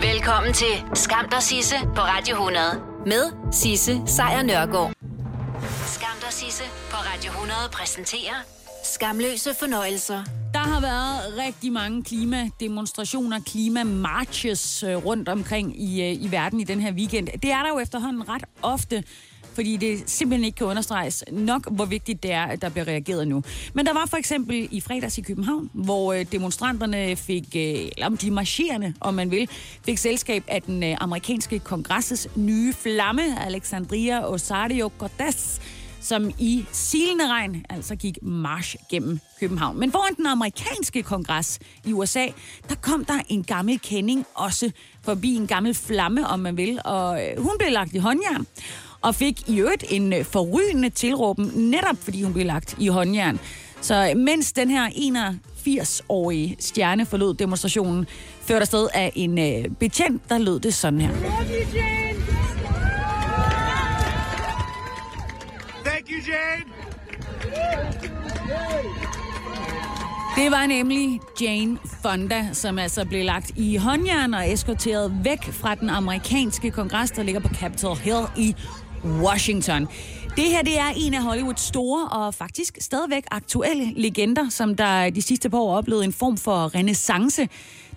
Velkommen til Skam der Sisse på Radio 100 med Sisse Sejr Nørgaard. Skam der Sisse på Radio 100 præsenterer Skamløse fornøjelser. Der har været rigtig mange klimademonstrationer, klimamarches øh, rundt omkring i, øh, i verden i den her weekend. Det er der jo efterhånden ret ofte fordi det simpelthen ikke kan understreges nok, hvor vigtigt det er, at der bliver reageret nu. Men der var for eksempel i fredags i København, hvor øh, demonstranterne fik, øh, eller de marcherende, om man vil, fik selskab af den øh, amerikanske kongresses nye flamme, Alexandria Osario-Cortez, som i silende regn altså gik march gennem København. Men foran den amerikanske kongres i USA, der kom der en gammel kending også forbi en gammel flamme, om man vil, og hun blev lagt i håndjern og fik i øvrigt en øh, forrygende tilråben, netop fordi hun blev lagt i håndjern. Så mens den her 81-årige stjerne forlod demonstrationen, førte afsted af en øh, betjent, der lød det sådan her. Thank you, Jane! Det var nemlig Jane Fonda, som altså blev lagt i håndjern og eskorteret væk fra den amerikanske kongres, der ligger på Capitol Hill i Washington. Det her det er en af Hollywoods store og faktisk stadigvæk aktuelle legender, som der de sidste par år oplevede en form for renaissance.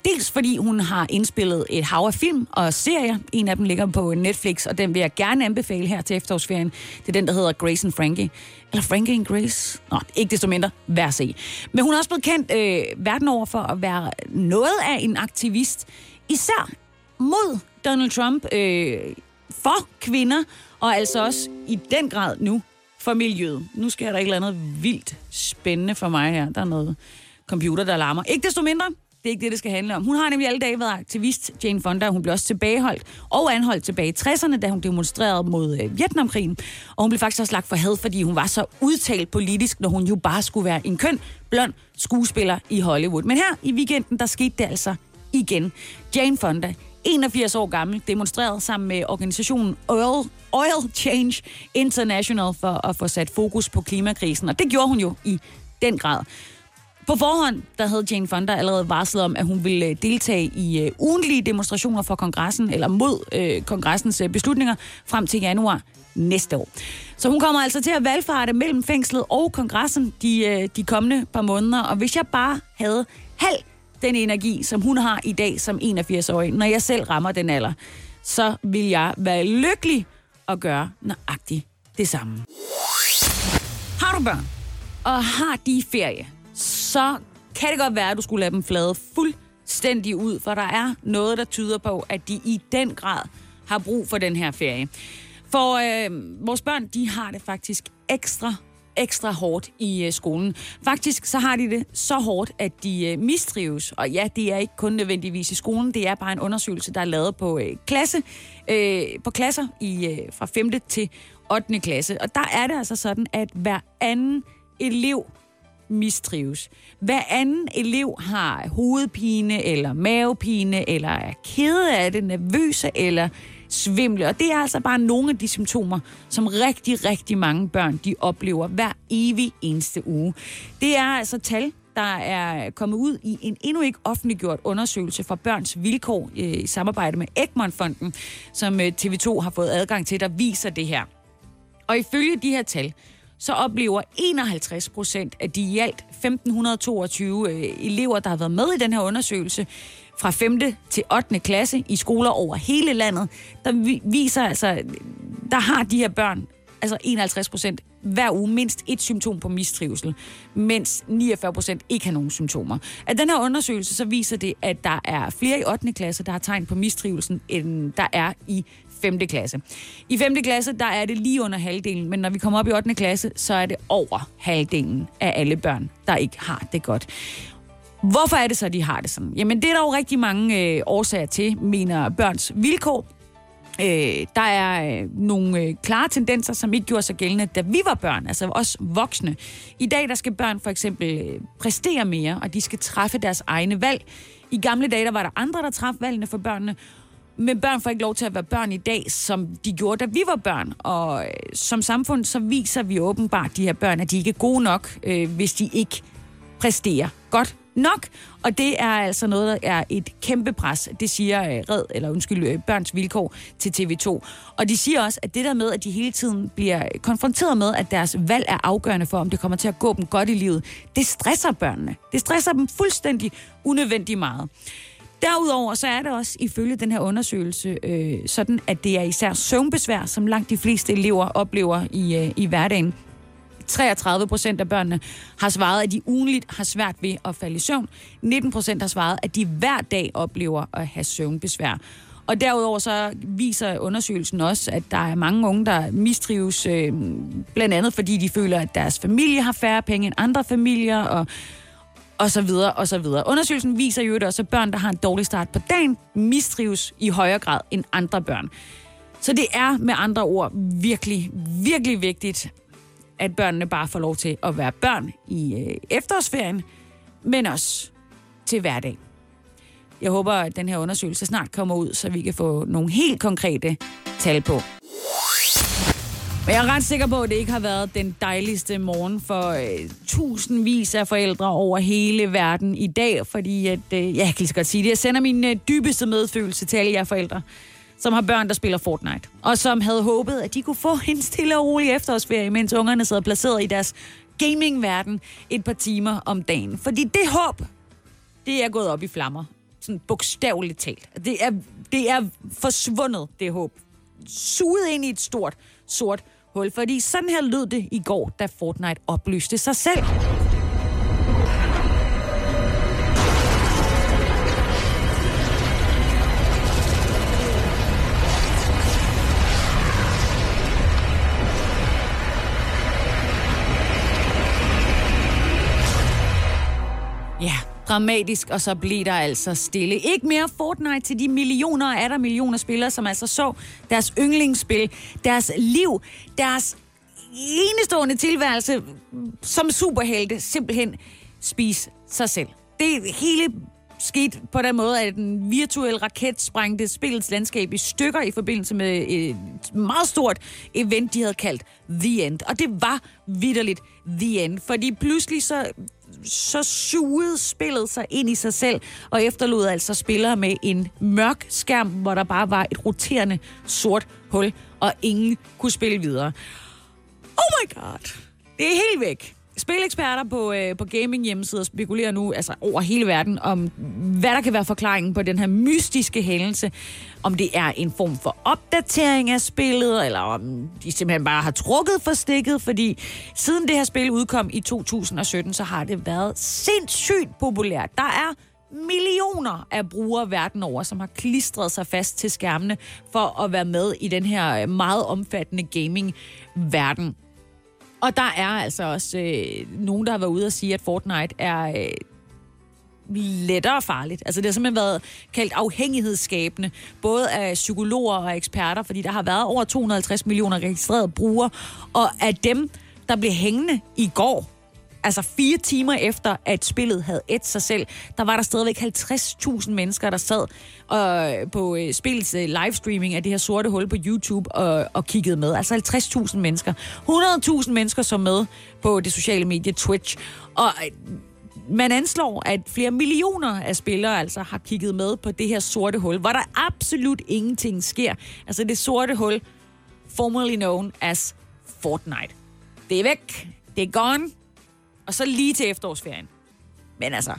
Dels fordi hun har indspillet et hav af film og serier. En af dem ligger på Netflix, og den vil jeg gerne anbefale her til efterårsferien. Det er den, der hedder Grace and Frankie. Eller Frankie and Grace. Nå, ikke desto mindre. Vær at se. Men hun er også blevet kendt øh, verden over for at være noget af en aktivist. Især mod Donald Trump. Øh, for kvinder, og altså også i den grad nu for miljøet. Nu sker der et eller andet vildt spændende for mig her. Der er noget computer, der larmer. Ikke desto mindre, det er ikke det, det skal handle om. Hun har nemlig alle dage været aktivist, Jane Fonda. Hun blev også tilbageholdt og anholdt tilbage i 60'erne, da hun demonstrerede mod øh, Vietnamkrigen. Og hun blev faktisk også lagt for had, fordi hun var så udtalt politisk, når hun jo bare skulle være en køn, blond skuespiller i Hollywood. Men her i weekenden, der skete det altså igen. Jane Fonda, 81 år gammel, demonstrerede sammen med organisationen Oil, Oil Change International for at få sat fokus på klimakrisen. Og det gjorde hun jo i den grad. På forhånd, der havde Jane Fonda allerede varslet om, at hun ville øh, deltage i øh, ugentlige demonstrationer for kongressen, eller mod øh, kongressens øh, beslutninger, frem til januar næste år. Så hun kommer altså til at valgfarte mellem fængslet og kongressen de, øh, de kommende par måneder. Og hvis jeg bare havde halv den energi, som hun har i dag som 81-årig, når jeg selv rammer den alder, så vil jeg være lykkelig og gøre nøjagtigt det samme. Har du børn, og har de ferie, så kan det godt være, at du skulle lade dem flade fuldstændig ud, for der er noget, der tyder på, at de i den grad har brug for den her ferie. For øh, vores børn, de har det faktisk ekstra ekstra hårdt i øh, skolen. Faktisk så har de det så hårdt, at de øh, mistrives. Og ja, det er ikke kun nødvendigvis i skolen, det er bare en undersøgelse, der er lavet på øh, klasse, øh, på klasser i, øh, fra 5. til 8. klasse. Og der er det altså sådan, at hver anden elev mistrives. Hver anden elev har hovedpine eller mavepine, eller er ked af det, nervøse eller svimle. Og det er altså bare nogle af de symptomer, som rigtig, rigtig mange børn de oplever hver evig eneste uge. Det er altså tal, der er kommet ud i en endnu ikke offentliggjort undersøgelse fra Børns Vilkår øh, i samarbejde med Egmont-fonden, som øh, TV2 har fået adgang til, der viser det her. Og ifølge de her tal, så oplever 51 procent af de i alt 1522 øh, elever, der har været med i den her undersøgelse, fra 5. til 8. klasse i skoler over hele landet, der viser altså, der har de her børn, altså 51 procent, hver uge mindst et symptom på mistrivsel, mens 49 procent ikke har nogen symptomer. Af den her undersøgelse så viser det, at der er flere i 8. klasse, der har tegn på mistrivelsen, end der er i 5. klasse. I 5. klasse, der er det lige under halvdelen, men når vi kommer op i 8. klasse, så er det over halvdelen af alle børn, der ikke har det godt. Hvorfor er det så, de har det sådan? Jamen, det er der jo rigtig mange øh, årsager til, mener børns vilkår. Øh, der er øh, nogle øh, klare tendenser, som ikke gjorde sig gældende, da vi var børn, altså også voksne. I dag der skal børn for eksempel øh, præstere mere, og de skal træffe deres egne valg. I gamle dage der var der andre, der træffede valgene for børnene, men børn får ikke lov til at være børn i dag, som de gjorde, da vi var børn. Og øh, som samfund, så viser vi åbenbart de her børn, at de ikke er gode nok, øh, hvis de ikke præsterer godt nok. Og det er altså noget, der er et kæmpe pres. Det siger øh, Red, eller undskyld, øh, Børns Vilkår til TV2. Og de siger også, at det der med, at de hele tiden bliver konfronteret med, at deres valg er afgørende for, om det kommer til at gå dem godt i livet, det stresser børnene. Det stresser dem fuldstændig unødvendigt meget. Derudover så er det også ifølge den her undersøgelse øh, sådan, at det er især søvnbesvær, som langt de fleste elever oplever i, øh, i hverdagen. 33 procent af børnene har svaret, at de ugenligt har svært ved at falde i søvn. 19 procent har svaret, at de hver dag oplever at have søvnbesvær. Og derudover så viser undersøgelsen også, at der er mange unge, der mistrives, øh, blandt andet fordi de føler, at deres familie har færre penge end andre familier, og og så videre, og så videre. Undersøgelsen viser jo også, at børn, der har en dårlig start på dagen, mistrives i højere grad end andre børn. Så det er med andre ord virkelig, virkelig vigtigt, at børnene bare får lov til at være børn i øh, efterårsferien, men også til hverdag. Jeg håber, at den her undersøgelse snart kommer ud, så vi kan få nogle helt konkrete tal på. Men jeg er ret sikker på, at det ikke har været den dejligste morgen for øh, tusindvis af forældre over hele verden i dag, fordi at, øh, ja, jeg kan lige så godt sige det, jeg sender min øh, dybeste medfølelse til alle jer forældre, som har børn, der spiller Fortnite, og som havde håbet, at de kunne få en stille og rolig efterårsferie, mens ungerne sidder placeret i deres gamingverden et par timer om dagen. Fordi det håb, det er gået op i flammer. Sådan bogstaveligt talt. Det er, det er forsvundet, det håb. Suget ind i et stort, sort hul. Fordi sådan her lød det i går, da Fortnite oplyste sig selv. Dramatisk, og så blev der altså stille. Ikke mere Fortnite til de millioner af der millioner spillere, som altså så deres yndlingsspil, deres liv, deres enestående tilværelse som superhelte simpelthen spise sig selv. Det hele skete på den måde, at den virtuelle raket sprængte spillets landskab i stykker i forbindelse med et meget stort event, de havde kaldt The End. Og det var vidderligt The End, fordi pludselig så så sugede spillet sig ind i sig selv, og efterlod altså spillere med en mørk skærm, hvor der bare var et roterende sort hul, og ingen kunne spille videre. Oh my god! Det er helt væk. Spileksperter på, øh, på gaming hjemmesider spekulerer nu altså over hele verden om, hvad der kan være forklaringen på den her mystiske hændelse. Om det er en form for opdatering af spillet, eller om de simpelthen bare har trukket for stikket, fordi siden det her spil udkom i 2017, så har det været sindssygt populært. Der er millioner af brugere verden over, som har klistret sig fast til skærmene for at være med i den her meget omfattende gaming-verden. Og der er altså også øh, nogen, der har været ude og sige, at Fortnite er øh, lettere farligt. Altså det har simpelthen været kaldt afhængighedsskabende, både af psykologer og eksperter, fordi der har været over 250 millioner registrerede brugere, og af dem, der blev hængende i går, altså fire timer efter, at spillet havde et sig selv, der var der stadigvæk 50.000 mennesker, der sad og, på øh, spillets øh, livestreaming af det her sorte hul på YouTube og, og kiggede med. Altså 50.000 mennesker. 100.000 mennesker som med på det sociale medie Twitch. Og øh, man anslår, at flere millioner af spillere altså har kigget med på det her sorte hul, hvor der absolut ingenting sker. Altså det sorte hul, formerly known as Fortnite. Det er væk. Det er gone og så lige til efterårsferien. Men altså,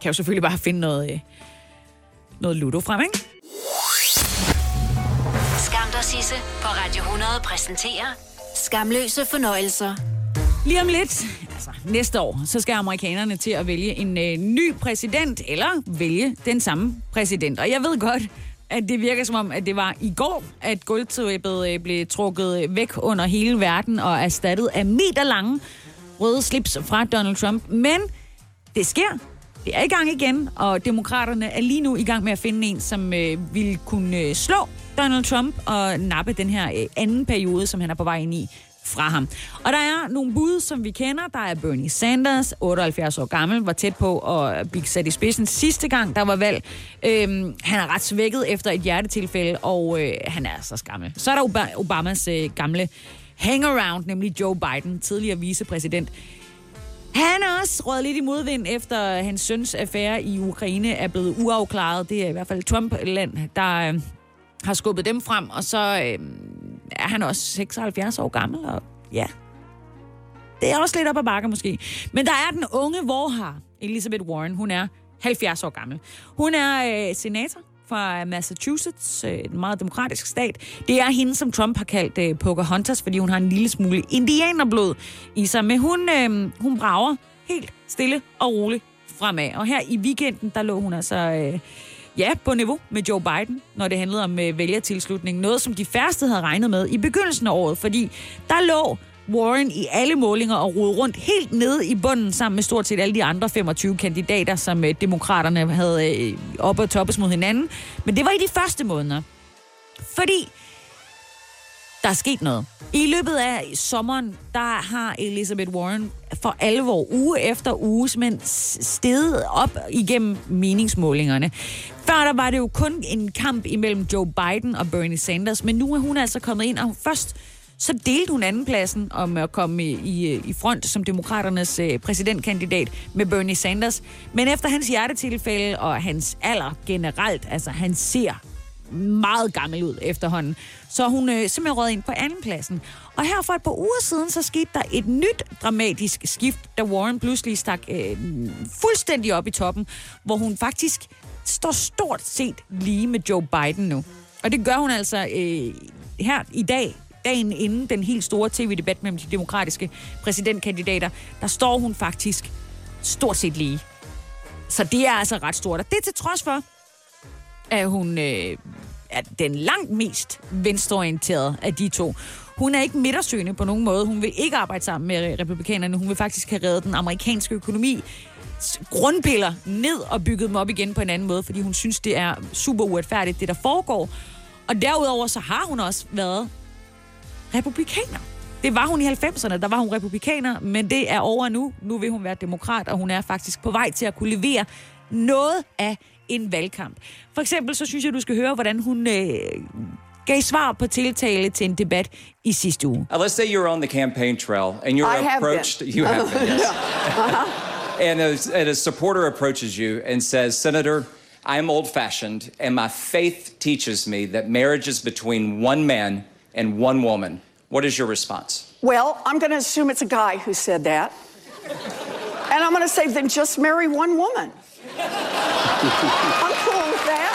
kan jo selvfølgelig bare finde noget, øh, noget Ludo frem, ikke? Skam dig, Sisse, på Radio 100 præsenterer Skamløse fornøjelser. Lige om lidt, altså næste år, så skal amerikanerne til at vælge en øh, ny præsident, eller vælge den samme præsident. Og jeg ved godt, at det virker som om, at det var i går, at guldtæppet øh, blev trukket væk under hele verden og erstattet af meterlange røde slips fra Donald Trump. Men det sker. Det er i gang igen, og demokraterne er lige nu i gang med at finde en, som øh, vil kunne øh, slå Donald Trump og nappe den her øh, anden periode, som han er på vej ind i fra ham. Og der er nogle bud, som vi kender. Der er Bernie Sanders, 78 år gammel, var tæt på at blive sat i spidsen sidste gang, der var valg. Øhm, han er ret svækket efter et hjertetilfælde, og øh, han er altså så gammel. Så er der Obamas øh, gamle hangaround, nemlig Joe Biden, tidligere vicepræsident. Han er også råd lidt i modvind, efter hans søns affære i Ukraine er blevet uafklaret. Det er i hvert fald Trump-land, der øh, har skubbet dem frem. Og så øh, er han også 76 år gammel, og ja, det er også lidt op ad bakke måske. Men der er den unge vorhar, Elizabeth Warren. Hun er 70 år gammel. Hun er øh, senator fra Massachusetts, øh, en meget demokratisk stat. Det er hende, som Trump har kaldt øh, Pocahontas, fordi hun har en lille smule indianerblod i sig. Men hun, øh, hun brager helt stille og roligt fremad. Og her i weekenden, der lå hun altså... Øh, ja, på niveau med Joe Biden, når det handlede om øh, vælgertilslutning. Noget, som de færreste havde regnet med i begyndelsen af året, fordi der lå Warren i alle målinger og rode rundt helt nede i bunden sammen med stort set alle de andre 25 kandidater, som øh, demokraterne havde øh, op og toppes mod hinanden. Men det var i de første måneder. Fordi der er sket noget. I løbet af sommeren, der har Elizabeth Warren for alvor uge efter uge men steget op igennem meningsmålingerne. Før der var det jo kun en kamp imellem Joe Biden og Bernie Sanders, men nu er hun altså kommet ind, og først så delte hun andenpladsen om at komme i, i, øh, i front som demokraternes øh, præsidentkandidat med Bernie Sanders. Men efter hans hjertetilfælde og hans alder generelt, altså han ser meget gammel ud efterhånden, så hun øh, simpelthen røget ind på andenpladsen. Og her for et par uger siden, så skete der et nyt dramatisk skift, da Warren pludselig stak øh, fuldstændig op i toppen, hvor hun faktisk står stort set lige med Joe Biden nu. Og det gør hun altså øh, her i dag, dagen inden den helt store tv-debat mellem de demokratiske præsidentkandidater, der står hun faktisk stort set lige. Så det er altså ret stort. Og det til trods for, at hun øh, er den langt mest venstreorienterede af de to. Hun er ikke midtersøgende på nogen måde. Hun vil ikke arbejde sammen med republikanerne. Hun vil faktisk have reddet den amerikanske økonomi grundpiller ned og bygget dem op igen på en anden måde, fordi hun synes, det er super uretfærdigt, det der foregår. Og derudover så har hun også været republikaner. Det var hun i 90'erne, der var hun republikaner, men det er over nu. Nu vil hun være demokrat, og hun er faktisk på vej til at kunne levere noget af en valgkamp. For eksempel så synes jeg, du skal høre, hvordan hun øh, gav svar på tiltale til en debat i sidste uge. Uh, let's say you're on the campaign trail and you're I approached. Have you have been, yes. uh-huh. and, a, and a supporter approaches you and says, Senator, I'm old fashioned, and my faith teaches me that marriage is between one man and one woman. What is your response? Well, I'm going to assume it's a guy who said that. and I'm going to say, then just marry one woman. I'm cool with that.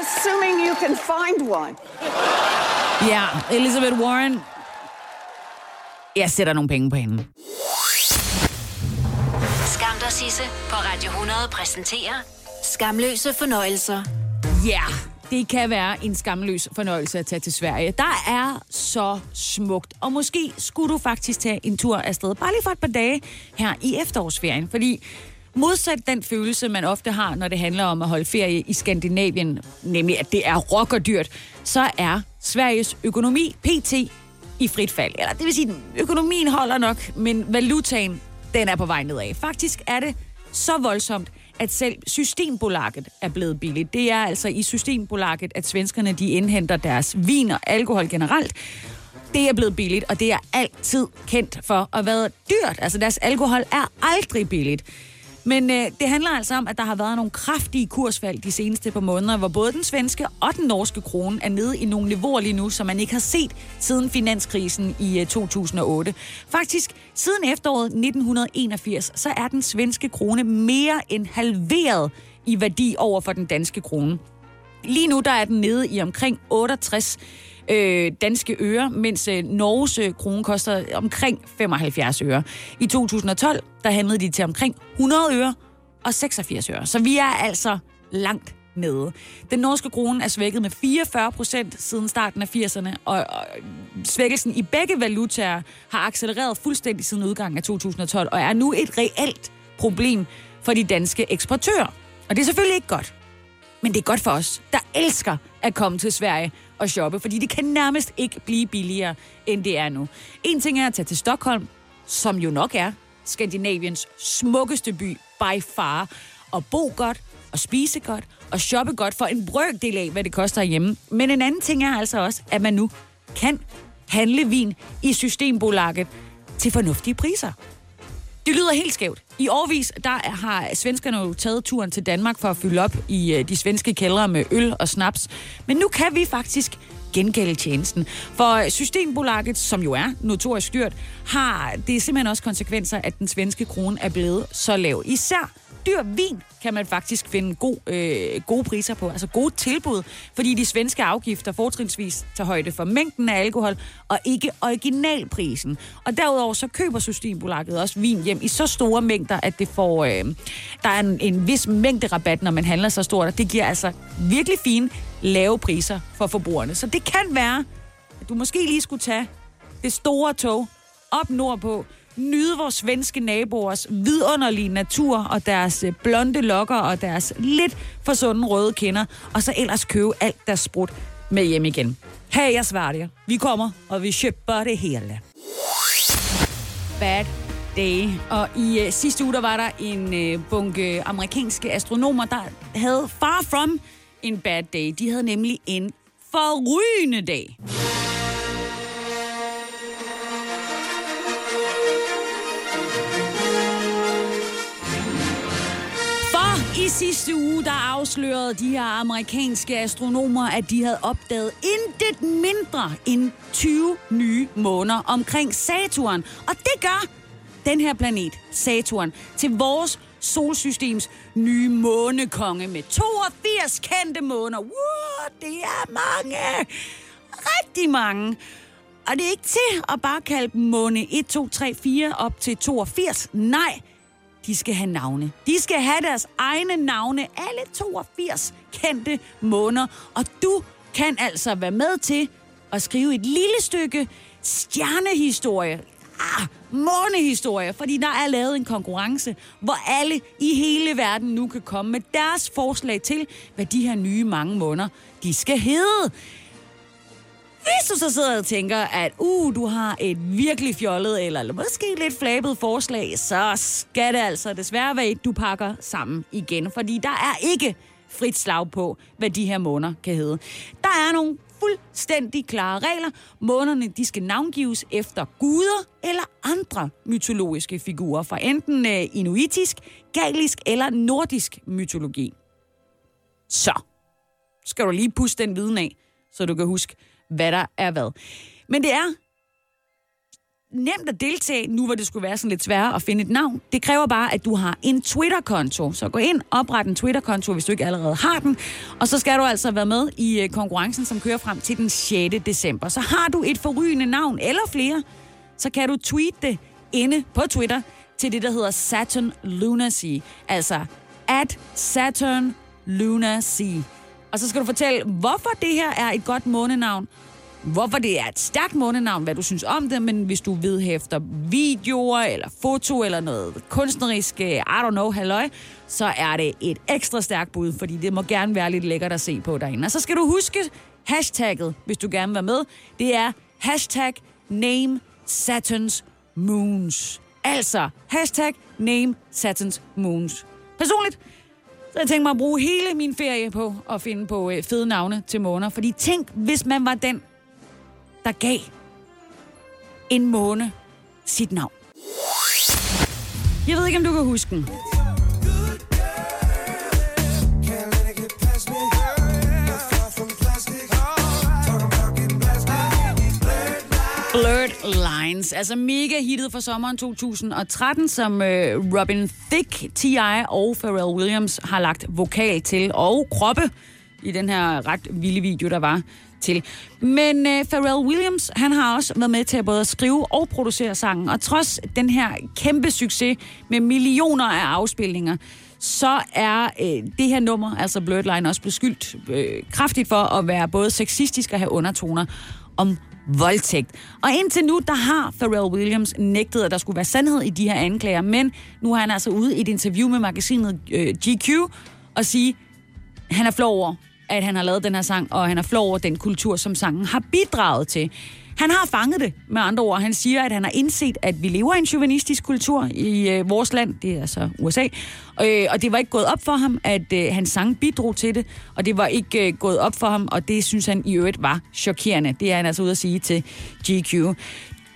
Assuming you can find one. Ja, Elizabeth Warren. Jeg sætter nogle penge på hende. Skam dig, Sisse, på Radio 100 præsenterer Skamløse fornøjelser. Ja, yeah, det kan være en skamløs fornøjelse at tage til Sverige. Der er så smukt, og måske skulle du faktisk tage en tur afsted, bare lige for et par dage her i efterårsferien, fordi Modsat den følelse, man ofte har, når det handler om at holde ferie i Skandinavien, nemlig at det er rockerdyrt, så er Sveriges økonomi pt. i frit fald. Eller det vil sige, at økonomien holder nok, men valutaen, den er på vej nedad. Faktisk er det så voldsomt, at selv Systembolaget er blevet billigt. Det er altså i Systembolaget, at svenskerne de indhenter deres vin og alkohol generelt. Det er blevet billigt, og det er altid kendt for at være dyrt. Altså deres alkohol er aldrig billigt. Men øh, det handler altså om, at der har været nogle kraftige kursfald de seneste par måneder, hvor både den svenske og den norske krone er nede i nogle niveauer lige nu, som man ikke har set siden finanskrisen i øh, 2008. Faktisk, siden efteråret 1981, så er den svenske krone mere end halveret i værdi over for den danske krone. Lige nu der er den nede i omkring 68 øh, danske øre, mens øh, Norges øh, krone koster omkring 75 øre. I 2012, der handlede de til omkring 100 øre og 86 øre. Så vi er altså langt nede. Den norske krone er svækket med 44 procent siden starten af 80'erne, og, og svækkelsen i begge valutaer har accelereret fuldstændig siden udgangen af 2012, og er nu et reelt problem for de danske eksportører. Og det er selvfølgelig ikke godt. Men det er godt for os, der elsker at komme til Sverige og shoppe, fordi det kan nærmest ikke blive billigere, end det er nu. En ting er at tage til Stockholm, som jo nok er Skandinaviens smukkeste by by far, og bo godt, og spise godt, og shoppe godt for en brøkdel af, hvad det koster hjemme. Men en anden ting er altså også, at man nu kan handle vin i Systembolaget til fornuftige priser. Det lyder helt skævt. I årvis, der har svenskerne jo taget turen til Danmark for at fylde op i øh, de svenske kældre med øl og snaps. Men nu kan vi faktisk gengælde tjenesten. For øh, Systembolaget, som jo er notorisk dyrt, har det simpelthen også konsekvenser, at den svenske krone er blevet så lav. Især dyr vin kan man faktisk finde god, øh, gode priser på, altså gode tilbud, fordi de svenske afgifter fortrinsvis tager højde for mængden af alkohol og ikke originalprisen. Og derudover så køber Systembolaget også vin hjem i så store mængder, at det får, øh, der er en, en vis mængde rabat, når man handler så stort, og det giver altså virkelig fine lave priser for forbrugerne. Så det kan være, at du måske lige skulle tage det store tog op nordpå, nyde vores svenske naboers vidunderlige natur og deres øh, blonde lokker og deres lidt for sunde røde kinder, og så ellers købe alt der sprut med hjem igen. Hey, jeg svarer jer. Vi kommer, og vi køber det hele. Bad Day. Og i øh, sidste uge, der var der en øh, bunke amerikanske astronomer, der havde far from en bad day. De havde nemlig en forrygende dag. I sidste uge, der afslørede de her amerikanske astronomer, at de havde opdaget intet mindre end 20 nye måner omkring Saturn. Og det gør den her planet, Saturn, til vores solsystems nye månekonge med 82 kendte måner. Wow, det er mange! Rigtig mange. Og det er ikke til at bare kalde dem måne 1, 2, 3, 4 op til 82. Nej, de skal have navne. De skal have deres egne navne, alle 82 kendte måneder. Og du kan altså være med til at skrive et lille stykke stjernehistorie. Ah, månehistorie, fordi der er lavet en konkurrence, hvor alle i hele verden nu kan komme med deres forslag til, hvad de her nye mange måneder, de skal hedde. Hvis du så sidder og tænker, at uh, du har et virkelig fjollet eller måske lidt flabet forslag, så skal det altså desværre være et, du pakker sammen igen. Fordi der er ikke frit slag på, hvad de her måneder kan hedde. Der er nogle fuldstændig klare regler. Månerne de skal navngives efter guder eller andre mytologiske figurer fra enten øh, inuitisk, galisk eller nordisk mytologi. Så skal du lige puste den viden af, så du kan huske, hvad der er hvad. Men det er nemt at deltage, nu hvor det skulle være sådan lidt sværere at finde et navn. Det kræver bare, at du har en Twitter-konto. Så gå ind, opret en Twitter-konto, hvis du ikke allerede har den. Og så skal du altså være med i øh, konkurrencen, som kører frem til den 6. december. Så har du et forrygende navn eller flere, så kan du tweete det inde på Twitter til det, der hedder Saturn Lunacy. Altså at Saturn Lunacy. Og så skal du fortælle, hvorfor det her er et godt månenavn, hvorfor det er et stærkt månenavn, hvad du synes om det, men hvis du vedhæfter videoer eller foto eller noget kunstnerisk, øh, I don't know, halløj, så er det et ekstra stærkt bud, fordi det må gerne være lidt lækkert at se på derinde. Og så skal du huske hashtagget, hvis du gerne vil være med. Det er hashtag name Saturn's moons. Altså, hashtag name Saturn's moons. Personligt, så jeg tænkte mig at bruge hele min ferie på at finde på øh, fede navne til måner. Fordi tænk, hvis man var den, der gav en måne sit navn. Jeg ved ikke, om du kan huske den. Blurred Lines, altså mega hittet for sommeren 2013, som øh, Robin Thicke, T.I. og Pharrell Williams har lagt vokal til, og kroppe i den her ret vilde video, der var til. Men øh, Pharrell Williams, han har også været med til at både skrive og producere sangen, og trods den her kæmpe succes med millioner af afspilninger, så er øh, det her nummer, altså Blurred Line, også beskyldt øh, kraftigt for at være både sexistisk og have undertoner om voldtægt. Og indtil nu, der har Pharrell Williams nægtet, at der skulle være sandhed i de her anklager, men nu er han altså ude i et interview med magasinet øh, GQ og sige, han er flov over, at han har lavet den her sang, og han er flov over den kultur, som sangen har bidraget til. Han har fanget det, med andre ord. Han siger, at han har indset, at vi lever i en chauvinistisk kultur i øh, vores land, det er altså USA, øh, og det var ikke gået op for ham, at øh, hans sang bidrog til det, og det var ikke øh, gået op for ham, og det synes han i øvrigt var chokerende. Det er han altså ude at sige til GQ.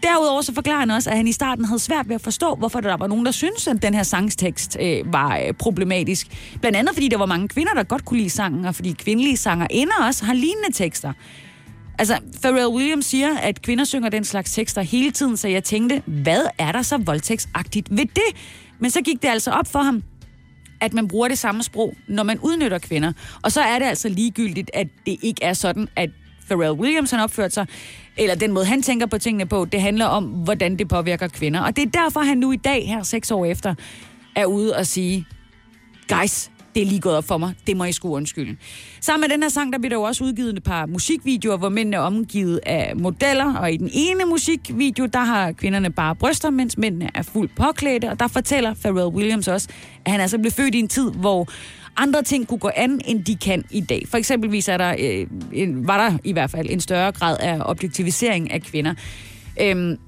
Derudover så forklarer han også, at han i starten havde svært ved at forstå, hvorfor der var nogen, der syntes, at den her sangstekst øh, var øh, problematisk. Blandt andet fordi der var mange kvinder, der godt kunne lide sangen, og fordi kvindelige sanger ender også har lignende tekster. Altså, Pharrell Williams siger, at kvinder synger den slags tekster hele tiden, så jeg tænkte, hvad er der så voldtægtsagtigt ved det? Men så gik det altså op for ham, at man bruger det samme sprog, når man udnytter kvinder. Og så er det altså ligegyldigt, at det ikke er sådan, at Pharrell Williams han opført sig, eller den måde, han tænker på tingene på, det handler om, hvordan det påvirker kvinder. Og det er derfor, han nu i dag, her seks år efter, er ude og sige, guys, det er lige gået op for mig, det må I sgu undskylde. Sammen med den her sang, der bliver der jo også udgivet et par musikvideoer, hvor mændene er omgivet af modeller, og i den ene musikvideo, der har kvinderne bare bryster, mens mændene er fuldt påklædte, og der fortæller Pharrell Williams også, at han altså blev født i en tid, hvor andre ting kunne gå an, end de kan i dag. For eksempelvis er der, øh, en, var der i hvert fald en større grad af objektivisering af kvinder. Øhm,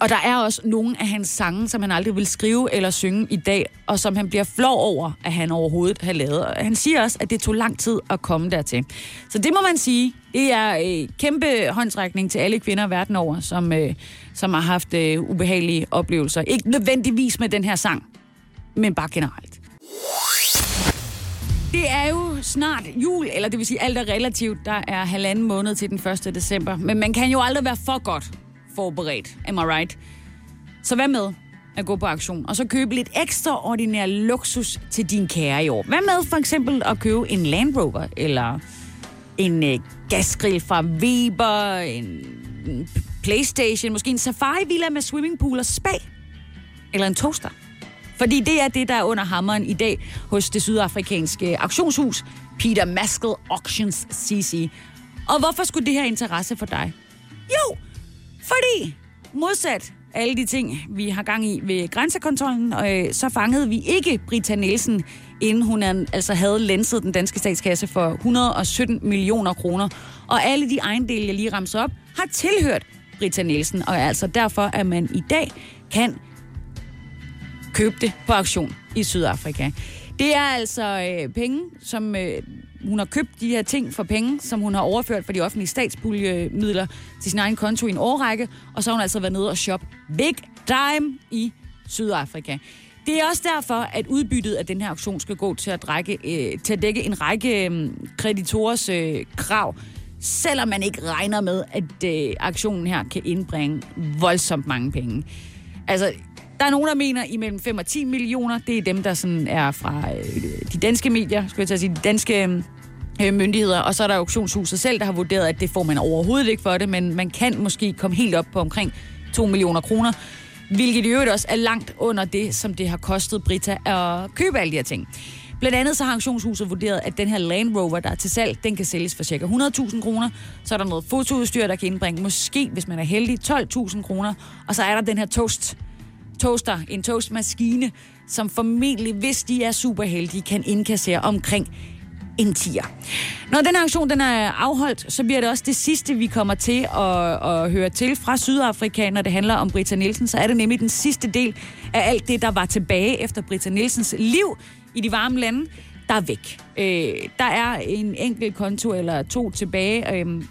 og der er også nogle af hans sange, som han aldrig vil skrive eller synge i dag, og som han bliver flov over, at han overhovedet har lavet. Og han siger også, at det tog lang tid at komme dertil. Så det må man sige, det er øh, kæmpe håndtrækning til alle kvinder verden over, som, øh, som har haft øh, ubehagelige oplevelser. Ikke nødvendigvis med den her sang, men bare generelt. Det er jo snart jul, eller det vil sige alt er relativt. Der er halvanden måned til den 1. december. Men man kan jo aldrig være for godt forberedt. Am I right? Så hvad med at gå på aktion, og så købe lidt ekstraordinær luksus til din kære i år? Hvad med for eksempel at købe en Land Rover, eller en øh, gasgrill fra Weber, en, en Playstation, måske en safari-villa med swimmingpool og spa, eller en toaster? Fordi det er det, der er under hammeren i dag hos det sydafrikanske auktionshus, Peter Maskell Auctions CC. Og hvorfor skulle det her interesse for dig? Jo, fordi modsat alle de ting, vi har gang i ved grænsekontrollen, øh, så fangede vi ikke Brita Nielsen, inden hun altså havde lenset den danske statskasse for 117 millioner kroner. Og alle de ejendele, jeg lige ramser op, har tilhørt Brita Nielsen, og altså derfor, at man i dag kan købe det på auktion i Sydafrika. Det er altså øh, penge, som øh, hun har købt de her ting for penge, som hun har overført fra de offentlige statspuljemidler til sin egen konto i en årrække, og så har hun altså været nede og shop big time i Sydafrika. Det er også derfor, at udbyttet af den her auktion skal gå til at, drække, øh, til at dække en række øh, kreditorers øh, krav, selvom man ikke regner med, at øh, aktionen her kan indbringe voldsomt mange penge. Altså, der er nogen, der mener imellem 5 og 10 millioner. Det er dem, der sådan er fra øh, de danske medier, skulle jeg til sige, de danske øh, myndigheder. Og så er der auktionshuset selv, der har vurderet, at det får man overhovedet ikke for det, men man kan måske komme helt op på omkring 2 millioner kroner. Hvilket i øvrigt også er langt under det, som det har kostet Brita at købe alle de her ting. Blandt andet så har auktionshuset vurderet, at den her Land Rover, der er til salg, den kan sælges for ca. 100.000 kroner. Så er der noget fotoudstyr, der kan indbringe måske, hvis man er heldig, 12.000 kroner. Og så er der den her toast toaster, en toastmaskine, som formentlig, hvis de er super heldige, kan indkassere omkring en tier. Når den auktion den er afholdt, så bliver det også det sidste, vi kommer til at, at høre til fra Sydafrika, når det handler om Britta Nielsen. Så er det nemlig den sidste del af alt det, der var tilbage efter Britta Nielsens liv i de varme lande, der er væk. Øh, der er en enkelt konto eller to tilbage, øh,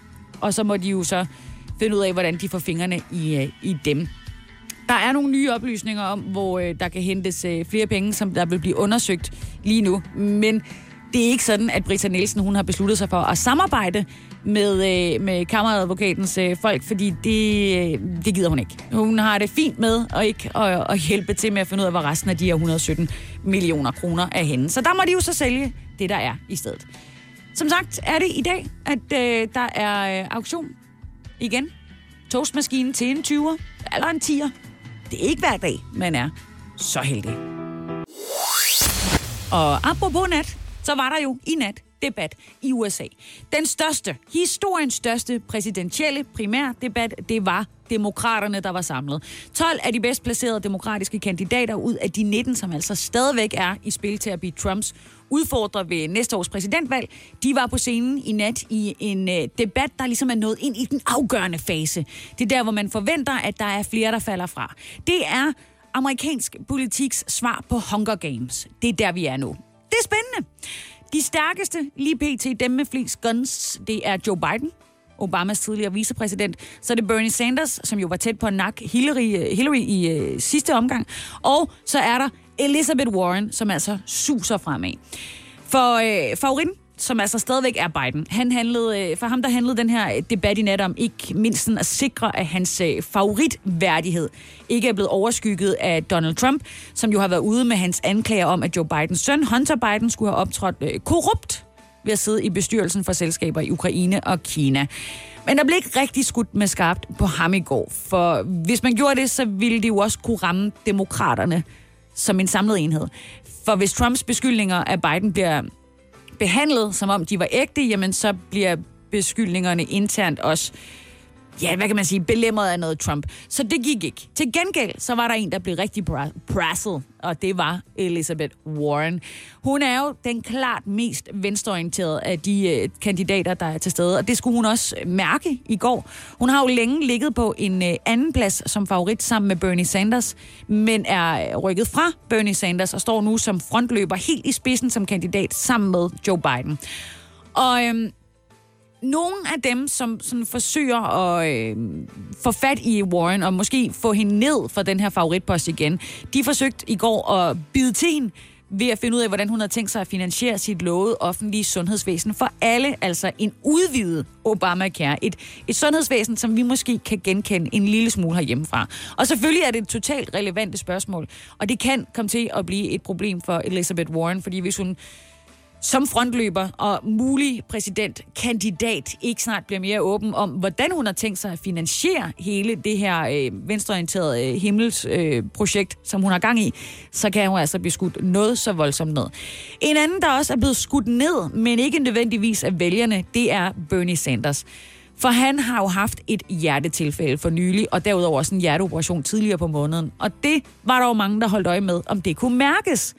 og så må de jo så finde ud af, hvordan de får fingrene i, øh, i dem. Der er nogle nye oplysninger om, hvor øh, der kan hentes øh, flere penge, som der vil blive undersøgt lige nu. Men det er ikke sådan, at Britta Nielsen hun har besluttet sig for at samarbejde med, øh, med kammeradvokatens øh, folk, fordi det, øh, det gider hun ikke. Hun har det fint med at ikke at, at hjælpe til med at finde ud af, hvor resten af de her 117 millioner kroner er henne. Så der må de jo så sælge det, der er i stedet. Som sagt er det i dag, at øh, der er øh, auktion igen. Toastmaskinen til en 20'er eller en 10'er. Det er ikke hver dag, man er så heldig. Og apropos nat, så var der jo i nat debat i USA. Den største, historiens største præsidentielle primærdebat, det var demokraterne, der var samlet. 12 af de bedst placerede demokratiske kandidater ud af de 19, som altså stadigvæk er i spil til at blive Trumps udfordrer ved næste års præsidentvalg, de var på scenen i nat i en øh, debat, der ligesom er nået ind i den afgørende fase. Det er der, hvor man forventer, at der er flere, der falder fra. Det er amerikansk politiks svar på Hunger Games. Det er der, vi er nu. Det er spændende. De stærkeste lige pt. dem med flest guns, det er Joe Biden Obamas tidligere vicepræsident. Så er det Bernie Sanders, som jo var tæt på at nakke Hillary, øh, Hillary i øh, sidste omgang. Og så er der Elizabeth Warren, som altså suser fremad. For øh, favoritten som altså stadigvæk er Biden. Han handlede, øh, for ham der handlede den her debat i nat om ikke mindst at sikre, at hans øh, favoritværdighed ikke er blevet overskygget af Donald Trump, som jo har været ude med hans anklager om, at Joe Bidens søn, Hunter Biden, skulle have optrådt øh, korrupt ved at sidde i bestyrelsen for selskaber i Ukraine og Kina. Men der blev ikke rigtig skudt med skarpt på ham i går, for hvis man gjorde det, så ville det jo også kunne ramme demokraterne som en samlet enhed. For hvis Trumps beskyldninger af Biden bliver behandlet, som om de var ægte, jamen så bliver beskyldningerne internt også ja, hvad kan man sige, belemret af noget Trump. Så det gik ikke. Til gengæld, så var der en, der blev rigtig prasset, og det var Elizabeth Warren. Hun er jo den klart mest venstreorienterede af de øh, kandidater, der er til stede, og det skulle hun også mærke i går. Hun har jo længe ligget på en øh, anden plads som favorit sammen med Bernie Sanders, men er øh, rykket fra Bernie Sanders og står nu som frontløber helt i spidsen som kandidat sammen med Joe Biden. Og øhm, nogle af dem, som sådan forsøger at øh, få fat i Warren og måske få hende ned for den her favoritpost igen, de forsøgte i går at bide til hende ved at finde ud af, hvordan hun har tænkt sig at finansiere sit lovede offentlige sundhedsvæsen for alle, altså en udvidet Obamacare. Et, et sundhedsvæsen, som vi måske kan genkende en lille smule herhjemmefra. Og selvfølgelig er det et totalt relevant spørgsmål, og det kan komme til at blive et problem for Elizabeth Warren, fordi hvis hun som frontløber og mulig præsidentkandidat ikke snart bliver mere åben om, hvordan hun har tænkt sig at finansiere hele det her øh, venstreorienterede øh, himmelsprojekt, øh, som hun har gang i, så kan hun altså blive skudt noget så voldsomt ned. En anden, der også er blevet skudt ned, men ikke nødvendigvis af vælgerne, det er Bernie Sanders. For han har jo haft et hjertetilfælde for nylig, og derudover også en hjerteoperation tidligere på måneden. Og det var der jo mange, der holdt øje med, om det kunne mærkes.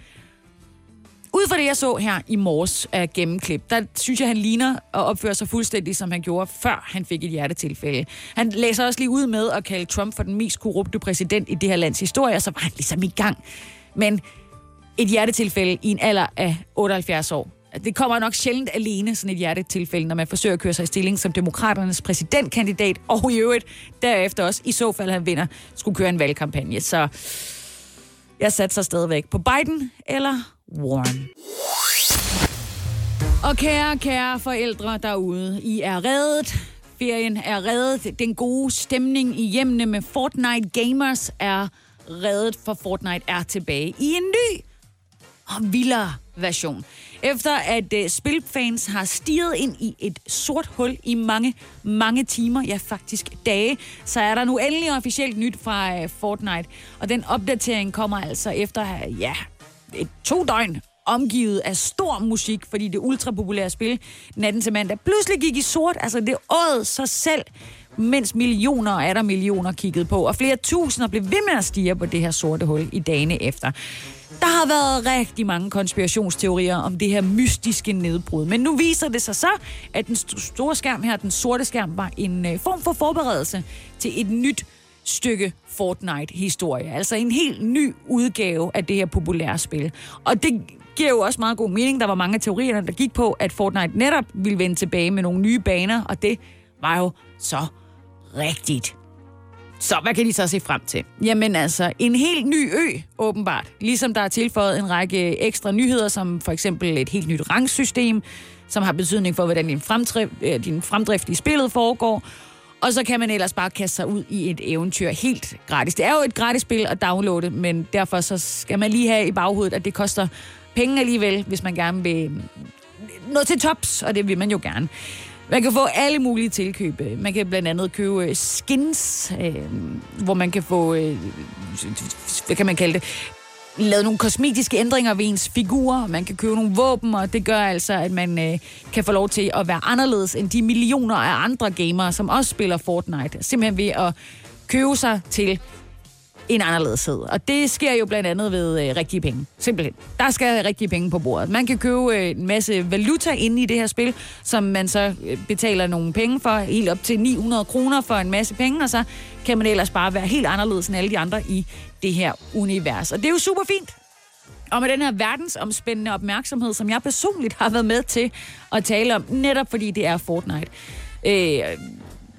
Ud fra det, jeg så her i morges af gennemklip, der synes jeg, han ligner og opfører sig fuldstændig, som han gjorde, før han fik et hjertetilfælde. Han læser også lige ud med at kalde Trump for den mest korrupte præsident i det her lands historie, så var han ligesom i gang. Men et hjertetilfælde i en alder af 78 år, det kommer nok sjældent alene, sådan et hjertetilfælde, når man forsøger at køre sig i stilling som demokraternes præsidentkandidat, og i øvrigt derefter også, i så fald han vinder, skulle køre en valgkampagne. Så jeg satser stadigvæk på Biden eller Warren. Og kære, kære forældre derude, I er reddet. Ferien er reddet. Den gode stemning i hjemmene med Fortnite Gamers er reddet, for Fortnite er tilbage i en ny og vildere version. Efter at uh, spilfans har stiget ind i et sort hul i mange, mange timer, ja faktisk dage, så er der nu endelig officielt nyt fra uh, Fortnite. Og den opdatering kommer altså efter, uh, ja, et to døgn omgivet af stor musik, fordi det ultrapopulære spil natten til mandag pludselig gik i sort. Altså det åd sig selv, mens millioner og er der millioner kiggede på, og flere tusinder blev ved med at stige på det her sorte hul i dagene efter. Der har været rigtig mange konspirationsteorier om det her mystiske nedbrud, men nu viser det sig så, at den store skærm her, den sorte skærm, var en øh, form for forberedelse til et nyt stykke Fortnite-historie. Altså en helt ny udgave af det her populære spil. Og det giver jo også meget god mening. Der var mange af teorierne, der gik på, at Fortnite netop ville vende tilbage med nogle nye baner, og det var jo så rigtigt. Så hvad kan de så se frem til? Jamen altså, en helt ny ø, åbenbart. Ligesom der er tilføjet en række ekstra nyheder, som for eksempel et helt nyt rangsystem, som har betydning for, hvordan din fremdrift, øh, din fremdrift i spillet foregår. Og så kan man ellers bare kaste sig ud i et eventyr helt gratis. Det er jo et gratis spil at downloade, men derfor så skal man lige have i baghovedet, at det koster penge alligevel, hvis man gerne vil mm, nå til tops, og det vil man jo gerne. Man kan få alle mulige tilkøb. Man kan blandt andet købe øh, skins, øh, hvor man kan få, øh, hvad kan man kalde det, lavet nogle kosmetiske ændringer ved ens figurer. Man kan købe nogle våben, og det gør altså, at man øh, kan få lov til at være anderledes end de millioner af andre gamere, som også spiller Fortnite. Simpelthen ved at købe sig til en anderledeshed. Og det sker jo blandt andet ved øh, rigtige penge. Simpelthen. Der skal rigtige penge på bordet. Man kan købe øh, en masse valuta inde i det her spil, som man så øh, betaler nogle penge for, helt op til 900 kroner for en masse penge, og så kan man ellers bare være helt anderledes end alle de andre i det her univers. Og det er jo super fint. Og med den her verdensomspændende opmærksomhed, som jeg personligt har været med til at tale om, netop fordi det er Fortnite, øh,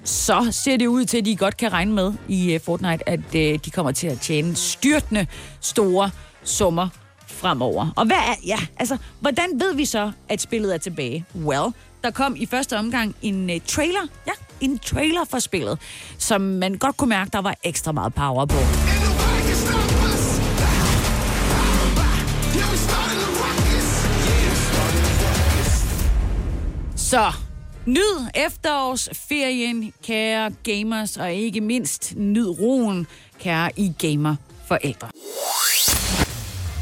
så ser det ud til, at de godt kan regne med i uh, Fortnite, at uh, de kommer til at tjene styrtende store summer fremover. Og hvad er, ja, altså, hvordan ved vi så, at spillet er tilbage? Well, der kom i første omgang en uh, trailer, ja, en trailer for spillet, som man godt kunne mærke, der var ekstra meget power på. Så nyd efterårsferien, kære gamers, og ikke mindst nyd roen, kære i gamerforældre.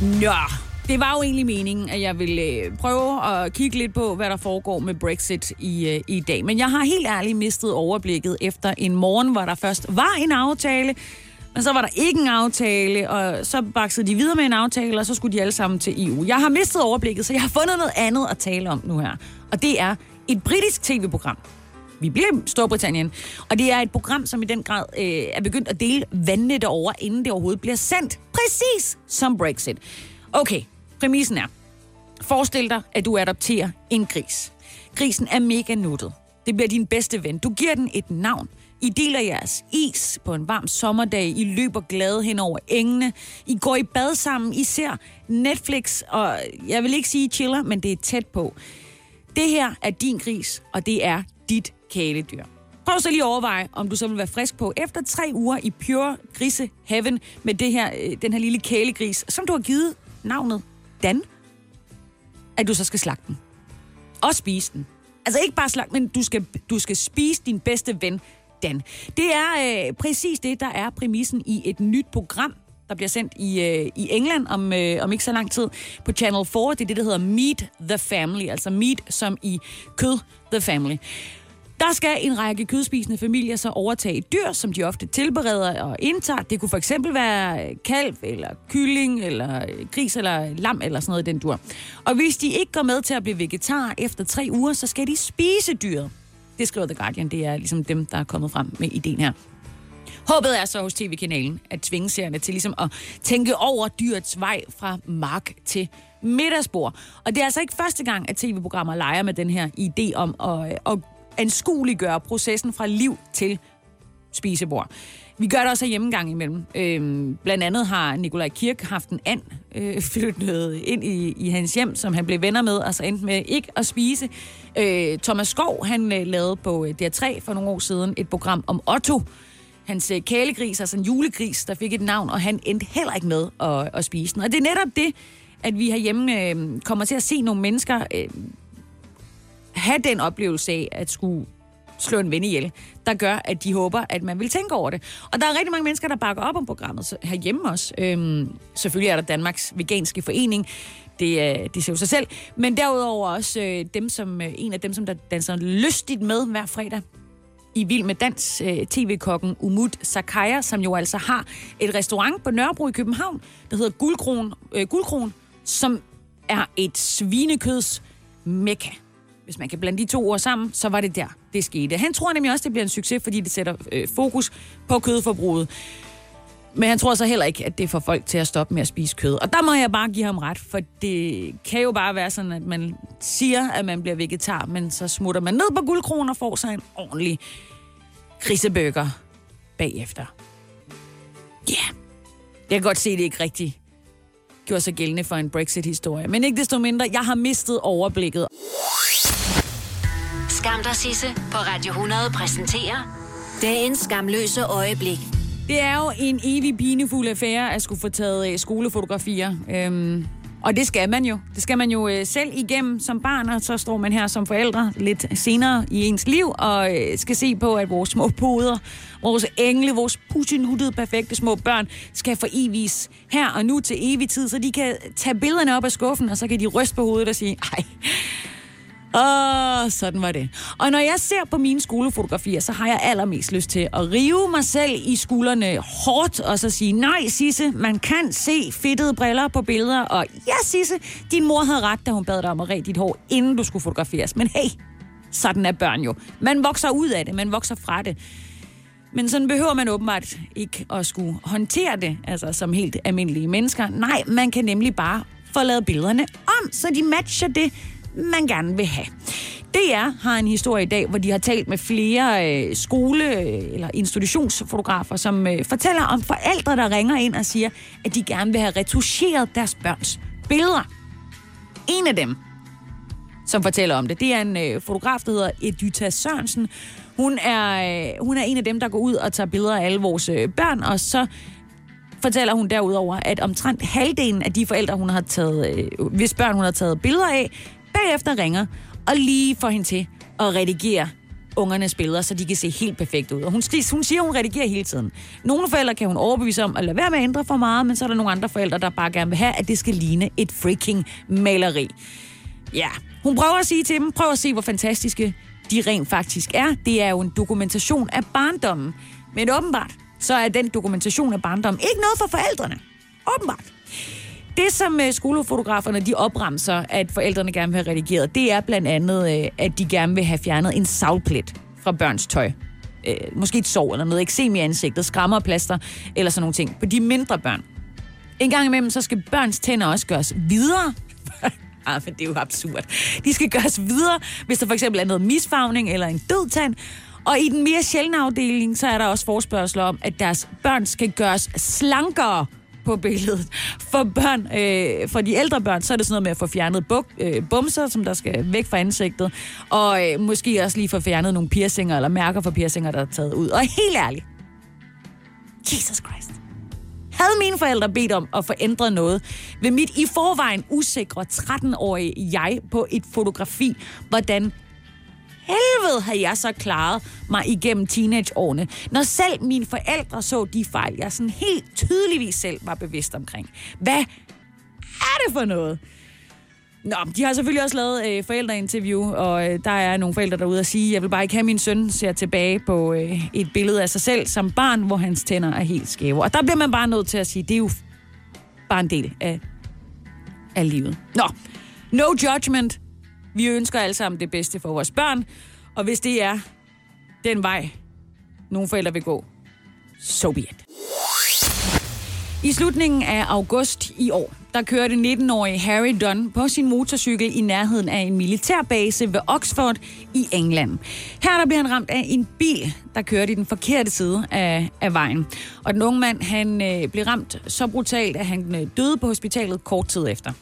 Nå, det var jo egentlig meningen, at jeg ville øh, prøve at kigge lidt på, hvad der foregår med Brexit i, øh, i dag. Men jeg har helt ærligt mistet overblikket efter en morgen, hvor der først var en aftale, men så var der ikke en aftale, og så baksede de videre med en aftale, og så skulle de alle sammen til EU. Jeg har mistet overblikket, så jeg har fundet noget andet at tale om nu her. Og det er et britisk tv-program. Vi bliver i Storbritannien. Og det er et program, som i den grad øh, er begyndt at dele vandene derover, inden det overhovedet bliver sendt. Præcis som Brexit. Okay, præmissen er. Forestil dig, at du adopterer en gris. Grisen er mega nuttet. Det bliver din bedste ven. Du giver den et navn. I deler jeres is på en varm sommerdag. I løber glade hen over engene. I går i bad sammen. I ser Netflix, og jeg vil ikke sige chiller, men det er tæt på. Det her er din gris, og det er dit kæledyr. Prøv så lige at overveje, om du så vil være frisk på efter tre uger i pure grise heaven med det her, øh, den her lille kælegris, som du har givet navnet Dan, at du så skal slagte den. Og spise den. Altså ikke bare slagte, men du skal, du skal spise din bedste ven, Dan. Det er øh, præcis det, der er præmissen i et nyt program, der bliver sendt i, øh, i England om, øh, om ikke så lang tid på Channel 4. Det er det, der hedder Meet the Family, altså meat som i kød the family. Der skal en række kødspisende familier så overtage et dyr, som de ofte tilbereder og indtager. Det kunne for eksempel være øh, kalv, eller kylling, eller øh, gris, eller lam, eller sådan noget i den dur. Og hvis de ikke går med til at blive vegetar efter tre uger, så skal de spise dyret. Det skriver The Guardian. Det er ligesom dem, der er kommet frem med ideen her. Håbet er så hos tv-kanalen at tvinge serierne til ligesom at tænke over dyrets vej fra mark til middagsbord. Og det er altså ikke første gang, at tv-programmer leger med den her idé om at, øh, at anskueliggøre processen fra liv til spisebord. Vi gør det også af hjemmegang imellem. Øhm, blandt andet har Nikolaj Kirk haft en and øh, flyttet ind i, i hans hjem, som han blev venner med, og så endte med ikke at spise. Øh, Thomas Skov, han øh, lavede på øh, DR3 for nogle år siden et program om Otto, hans øh, kælegris, altså en julegris, der fik et navn, og han endte heller ikke med at, at spise den. Og det er netop det, at vi herhjemme øh, kommer til at se nogle mennesker øh, have den oplevelse af at skulle slå en ven ihjel, der gør, at de håber, at man vil tænke over det. Og der er rigtig mange mennesker, der bakker op om programmet herhjemme også. Øhm, selvfølgelig er der Danmarks Veganske Forening, det, øh, det ser jo sig selv. Men derudover også øh, dem, som, øh, en af dem, som der danser lystigt med hver fredag i Vild med Dans, øh, tv-kokken Umut Sakaya, som jo altså har et restaurant på Nørrebro i København, der hedder Guldkron, øh, Guldkron som er et svinekøds mekka. Hvis man kan blande de to ord sammen, så var det der, det skete. Han tror nemlig også, det bliver en succes, fordi det sætter øh, fokus på kødforbruget. Men han tror så heller ikke, at det får folk til at stoppe med at spise kød. Og der må jeg bare give ham ret, for det kan jo bare være sådan, at man siger, at man bliver vegetar, men så smutter man ned på guldkronen og får sig en ordentlig grisebøger bagefter. Ja, yeah. jeg kan godt se, at det ikke rigtigt gjorde sig gældende for en Brexit-historie. Men ikke desto mindre, jeg har mistet overblikket. Skam dig, Sisse, på Radio 100 præsenterer dagens skamløse øjeblik. Det er jo en evig pinefuld affære at skulle få taget øh, skolefotografier. Øhm, og det skal man jo. Det skal man jo øh, selv igennem som barn, og så står man her som forældre lidt senere i ens liv, og øh, skal se på, at vores små poder, vores engle, vores putinhuttede perfekte små børn, skal for evigt her og nu til evig tid, så de kan tage billederne op af skuffen, og så kan de ryste på hovedet og sige, ej, Åh, sådan var det. Og når jeg ser på mine skolefotografier, så har jeg allermest lyst til at rive mig selv i skuldrene hårdt, og så sige, nej Sisse, man kan se fedtede briller på billeder, og ja Sisse, din mor havde ret, da hun bad dig om at ræde dit hår, inden du skulle fotograferes. Men hey, sådan er børn jo. Man vokser ud af det, man vokser fra det. Men sådan behøver man åbenbart ikke at skulle håndtere det, altså som helt almindelige mennesker. Nej, man kan nemlig bare få lavet billederne om, så de matcher det, man gerne vil have. DR har en historie i dag, hvor de har talt med flere øh, skole- øh, eller institutionsfotografer, som øh, fortæller om forældre, der ringer ind og siger, at de gerne vil have retuscheret deres børns billeder. En af dem, som fortæller om det, det er en øh, fotograf, der hedder Edita Sørensen. Hun er, øh, hun er en af dem, der går ud og tager billeder af alle vores øh, børn, og så fortæller hun derudover, at omtrent halvdelen af de forældre, hun har taget, øh, hvis børn hun har taget billeder af, bagefter ringer og lige får hende til at redigere ungernes billeder, så de kan se helt perfekt ud. Og hun, hun siger, at hun redigerer hele tiden. Nogle forældre kan hun overbevise om at lade være med at ændre for meget, men så er der nogle andre forældre, der bare gerne vil have, at det skal ligne et freaking maleri. Ja, hun prøver at sige til dem, prøv at se, hvor fantastiske de rent faktisk er. Det er jo en dokumentation af barndommen. Men åbenbart, så er den dokumentation af barndommen ikke noget for forældrene. Åbenbart. Det, som øh, skolefotograferne de opremser, at forældrene gerne vil have redigeret, det er blandt andet, øh, at de gerne vil have fjernet en savplet fra børns tøj. Øh, måske et sår eller noget eksem i ansigtet, skrammerplaster eller sådan nogle ting. På de mindre børn. En gang imellem, så skal børns tænder også gøres videre. ah, for det er jo absurd. De skal gøres videre, hvis der for eksempel er noget misfagning eller en død tand. Og i den mere sjældne afdeling, så er der også forspørgseler om, at deres børn skal gøres slankere på billedet. For børn, øh, for de ældre børn, så er det sådan noget med at få fjernet buk, øh, bumser, som der skal væk fra ansigtet. Og øh, måske også lige få fjernet nogle piercinger, eller mærker for piercinger, der er taget ud. Og helt ærligt, Jesus Christ. Havde mine forældre bedt om at forændre noget ved mit i forvejen usikre 13-årige jeg på et fotografi, hvordan helvede har jeg så klaret mig igennem teenageårene, når selv mine forældre så de fejl, jeg sådan helt tydeligvis selv var bevidst omkring. Hvad er det for noget? Nå, de har selvfølgelig også lavet øh, forældreinterview, og øh, der er nogle forældre derude og sige, jeg vil bare ikke have min søn ser tilbage på øh, et billede af sig selv som barn, hvor hans tænder er helt skæve. Og der bliver man bare nødt til at sige, det er jo bare en del af, af livet. Nå, no judgment. Vi ønsker alle sammen det bedste for vores børn, og hvis det er den vej, nogle forældre vil gå, so be it. I slutningen af august i år, der kørte 19-årige Harry Dunn på sin motorcykel i nærheden af en militærbase ved Oxford i England. Her der blev han ramt af en bil, der kørte i den forkerte side af, af vejen. Og den unge mand, han øh, blev ramt så brutalt, at han øh, døde på hospitalet kort tid efter.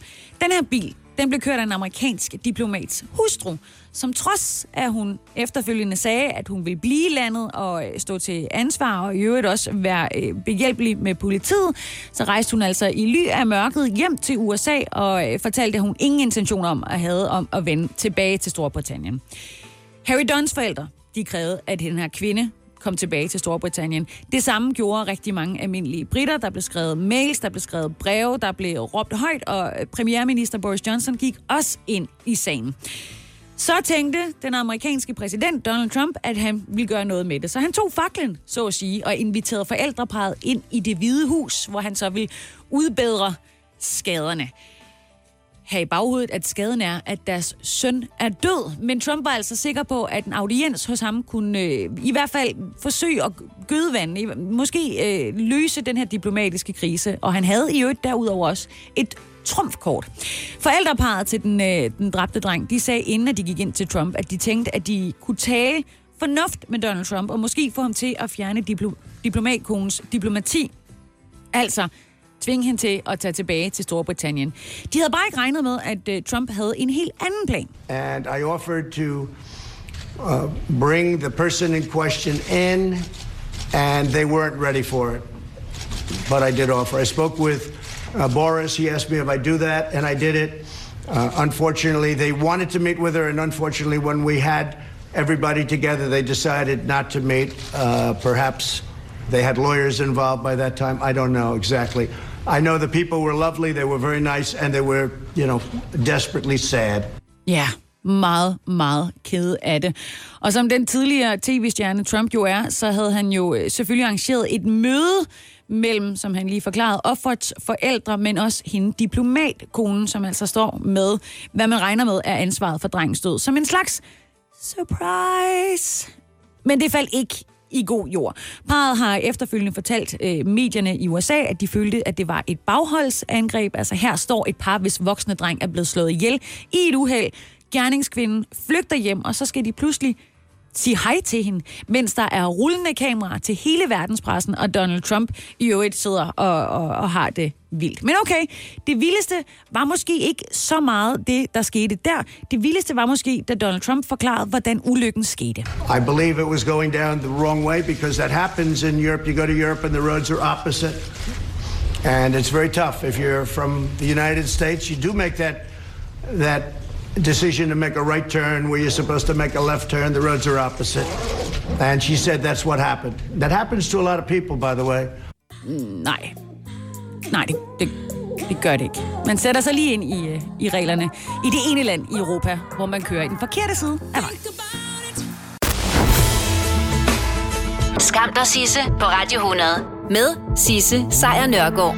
Den her bil, den blev kørt af en amerikansk diplomats hustru, som trods at hun efterfølgende sagde, at hun ville blive i landet og øh, stå til ansvar og i øvrigt også være øh, behjælpelig med politiet, så rejste hun altså i ly af mørket hjem til USA og øh, fortalte, at hun ingen intention om at have om at vende tilbage til Storbritannien. Harry Dunns forældre, de krævede, at den her kvinde kom tilbage til Storbritannien. Det samme gjorde rigtig mange almindelige britter. Der blev skrevet mails, der blev skrevet breve, der blev råbt højt, og øh, premierminister Boris Johnson gik også ind i sagen. Så tænkte den amerikanske præsident Donald Trump, at han ville gøre noget med det. Så han tog faklen, så at sige, og inviterede forældreparet ind i det hvide hus, hvor han så ville udbedre skaderne have i baghovedet, at skaden er, at deres søn er død. Men Trump var altså sikker på, at en audiens hos ham kunne øh, i hvert fald forsøge at gøde vandet, måske øh, løse den her diplomatiske krise. Og han havde i øvrigt derudover også et trumfkort. Forældreparet til den, øh, den dræbte dreng, de sagde inden, at de gik ind til Trump, at de tænkte, at de kunne tale fornuft med Donald Trump, og måske få ham til at fjerne diplo- diplomatkonens diplomati. Altså, tvinge hende til at tage tilbage til Storbritannien. De havde bare ikke regnet med, at øh, Trump havde en helt anden plan. And I offered to uh, bring the person in question in, and they weren't ready for it. But I did offer. I spoke with uh, Boris. He asked me if I do that, and I did it. Uh, unfortunately, they wanted to meet with her, and unfortunately, when we had everybody together, they decided not to meet. Uh, perhaps they had lawyers involved by that time. I don't know exactly. I know the people were lovely, they were very nice, and they were, you know, desperately sad. Ja, meget, meget ked af det. Og som den tidligere tv-stjerne Trump jo er, så havde han jo øh, selvfølgelig arrangeret et møde mellem, som han lige forklarede, offerets forældre, men også hende diplomatkonen, som altså står med, hvad man regner med er ansvaret for drengens død. Som en slags surprise. Men det faldt ikke i god jord. Parret har efterfølgende fortalt øh, medierne i USA, at de følte, at det var et bagholdsangreb. Altså her står et par, hvis voksne dreng er blevet slået ihjel i et uheld. Gerningskvinden flygter hjem, og så skal de pludselig sige hej til hende, mens der er rullende kameraer til hele verdenspressen, og Donald Trump i øvrigt sidder og, og, og har det vildt. Men okay, det vildeste var måske ikke så meget det, der skete der. Det vildeste var måske, da Donald Trump forklarede, hvordan ulykken skete. I believe it was going down the wrong way because that happens in Europe. You go to Europe and the roads are opposite. And it's very tough. If you're from the United States, you do make that that decision to make a right turn where you're supposed to make a left turn. The roads are opposite. And she said that's what happened. That happens to a lot of people, by the way. Nej. Nej, det, det, det gør det ikke. Man sætter sig lige ind i, øh, i reglerne i det ene land i Europa, hvor man kører i den forkerte side af vejen. Skam dig, Sisse, på Radio 100. Med Sisse Sejr Nørgaard.